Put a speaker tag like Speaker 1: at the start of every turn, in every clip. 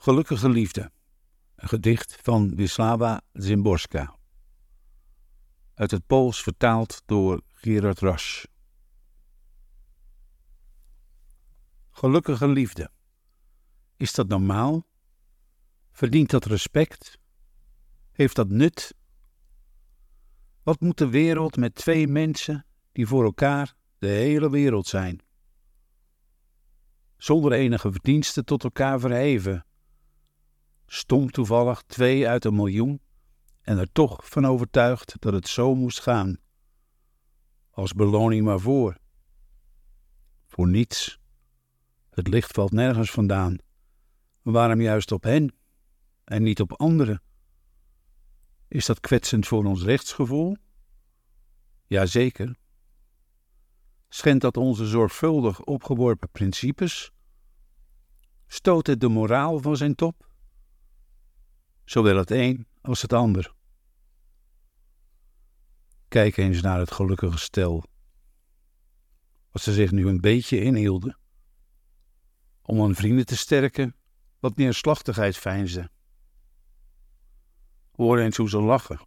Speaker 1: Gelukkige liefde. Een gedicht van Wisława Zimborska. Uit het Pools vertaald door Gerard Rasch. Gelukkige liefde. Is dat normaal? Verdient dat respect? Heeft dat nut? Wat moet de wereld met twee mensen die voor elkaar de hele wereld zijn? Zonder enige verdiensten tot elkaar verheven stom toevallig twee uit een miljoen en er toch van overtuigd dat het zo moest gaan. Als beloning maar voor. Voor niets. Het licht valt nergens vandaan. Waarom juist op hen en niet op anderen? Is dat kwetsend voor ons rechtsgevoel? Jazeker. Schendt dat onze zorgvuldig opgeworpen principes? Stoot het de moraal van zijn top? Zowel het een als het ander. Kijk eens naar het gelukkige stel. Als ze zich nu een beetje inhielden. Om hun vrienden te sterken, wat neerslachtigheid veinzen. Hoor eens hoe ze lachen,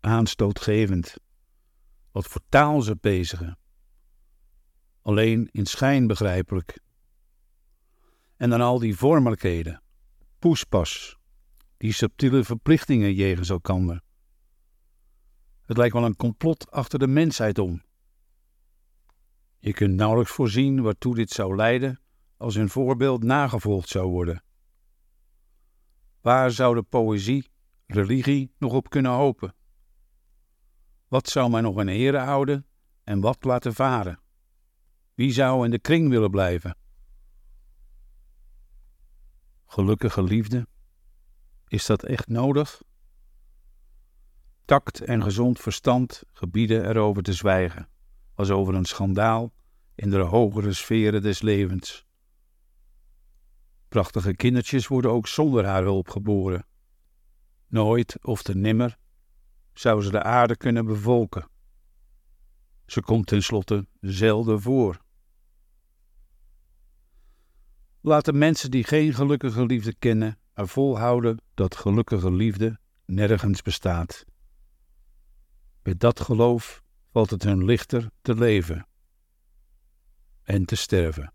Speaker 1: aanstootgevend. Wat voor taal ze bezigen. Alleen in schijn begrijpelijk. En dan al die vormelijkheden, poespas, die subtiele verplichtingen jegens elkander. Het lijkt wel een complot achter de mensheid om. Je kunt nauwelijks voorzien waartoe dit zou leiden als hun voorbeeld nagevolgd zou worden. Waar zou de poëzie, religie nog op kunnen hopen? Wat zou men nog in ere houden en wat laten varen? Wie zou in de kring willen blijven? Gelukkige liefde is dat echt nodig? Tact en gezond verstand gebieden erover te zwijgen, als over een schandaal in de hogere sferen des levens. Prachtige kindertjes worden ook zonder haar hulp geboren. Nooit of te nimmer zou ze de aarde kunnen bevolken. Ze komt tenslotte zelden voor. Laten mensen die geen gelukkige liefde kennen maar volhouden dat gelukkige liefde nergens bestaat. Met dat geloof valt het hun lichter te leven en te sterven.